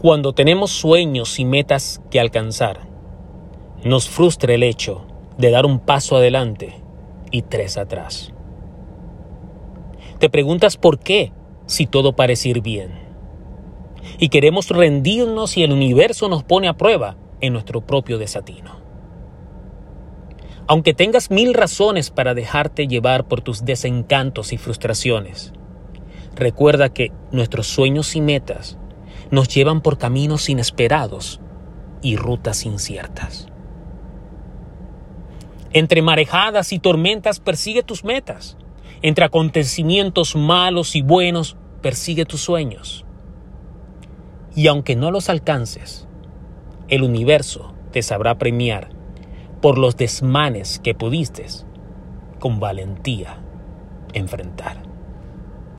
Cuando tenemos sueños y metas que alcanzar, nos frustra el hecho de dar un paso adelante y tres atrás. Te preguntas por qué si todo parece ir bien. Y queremos rendirnos y el universo nos pone a prueba en nuestro propio desatino. Aunque tengas mil razones para dejarte llevar por tus desencantos y frustraciones, recuerda que nuestros sueños y metas nos llevan por caminos inesperados y rutas inciertas. Entre marejadas y tormentas persigue tus metas. Entre acontecimientos malos y buenos persigue tus sueños. Y aunque no los alcances, el universo te sabrá premiar por los desmanes que pudiste con valentía enfrentar.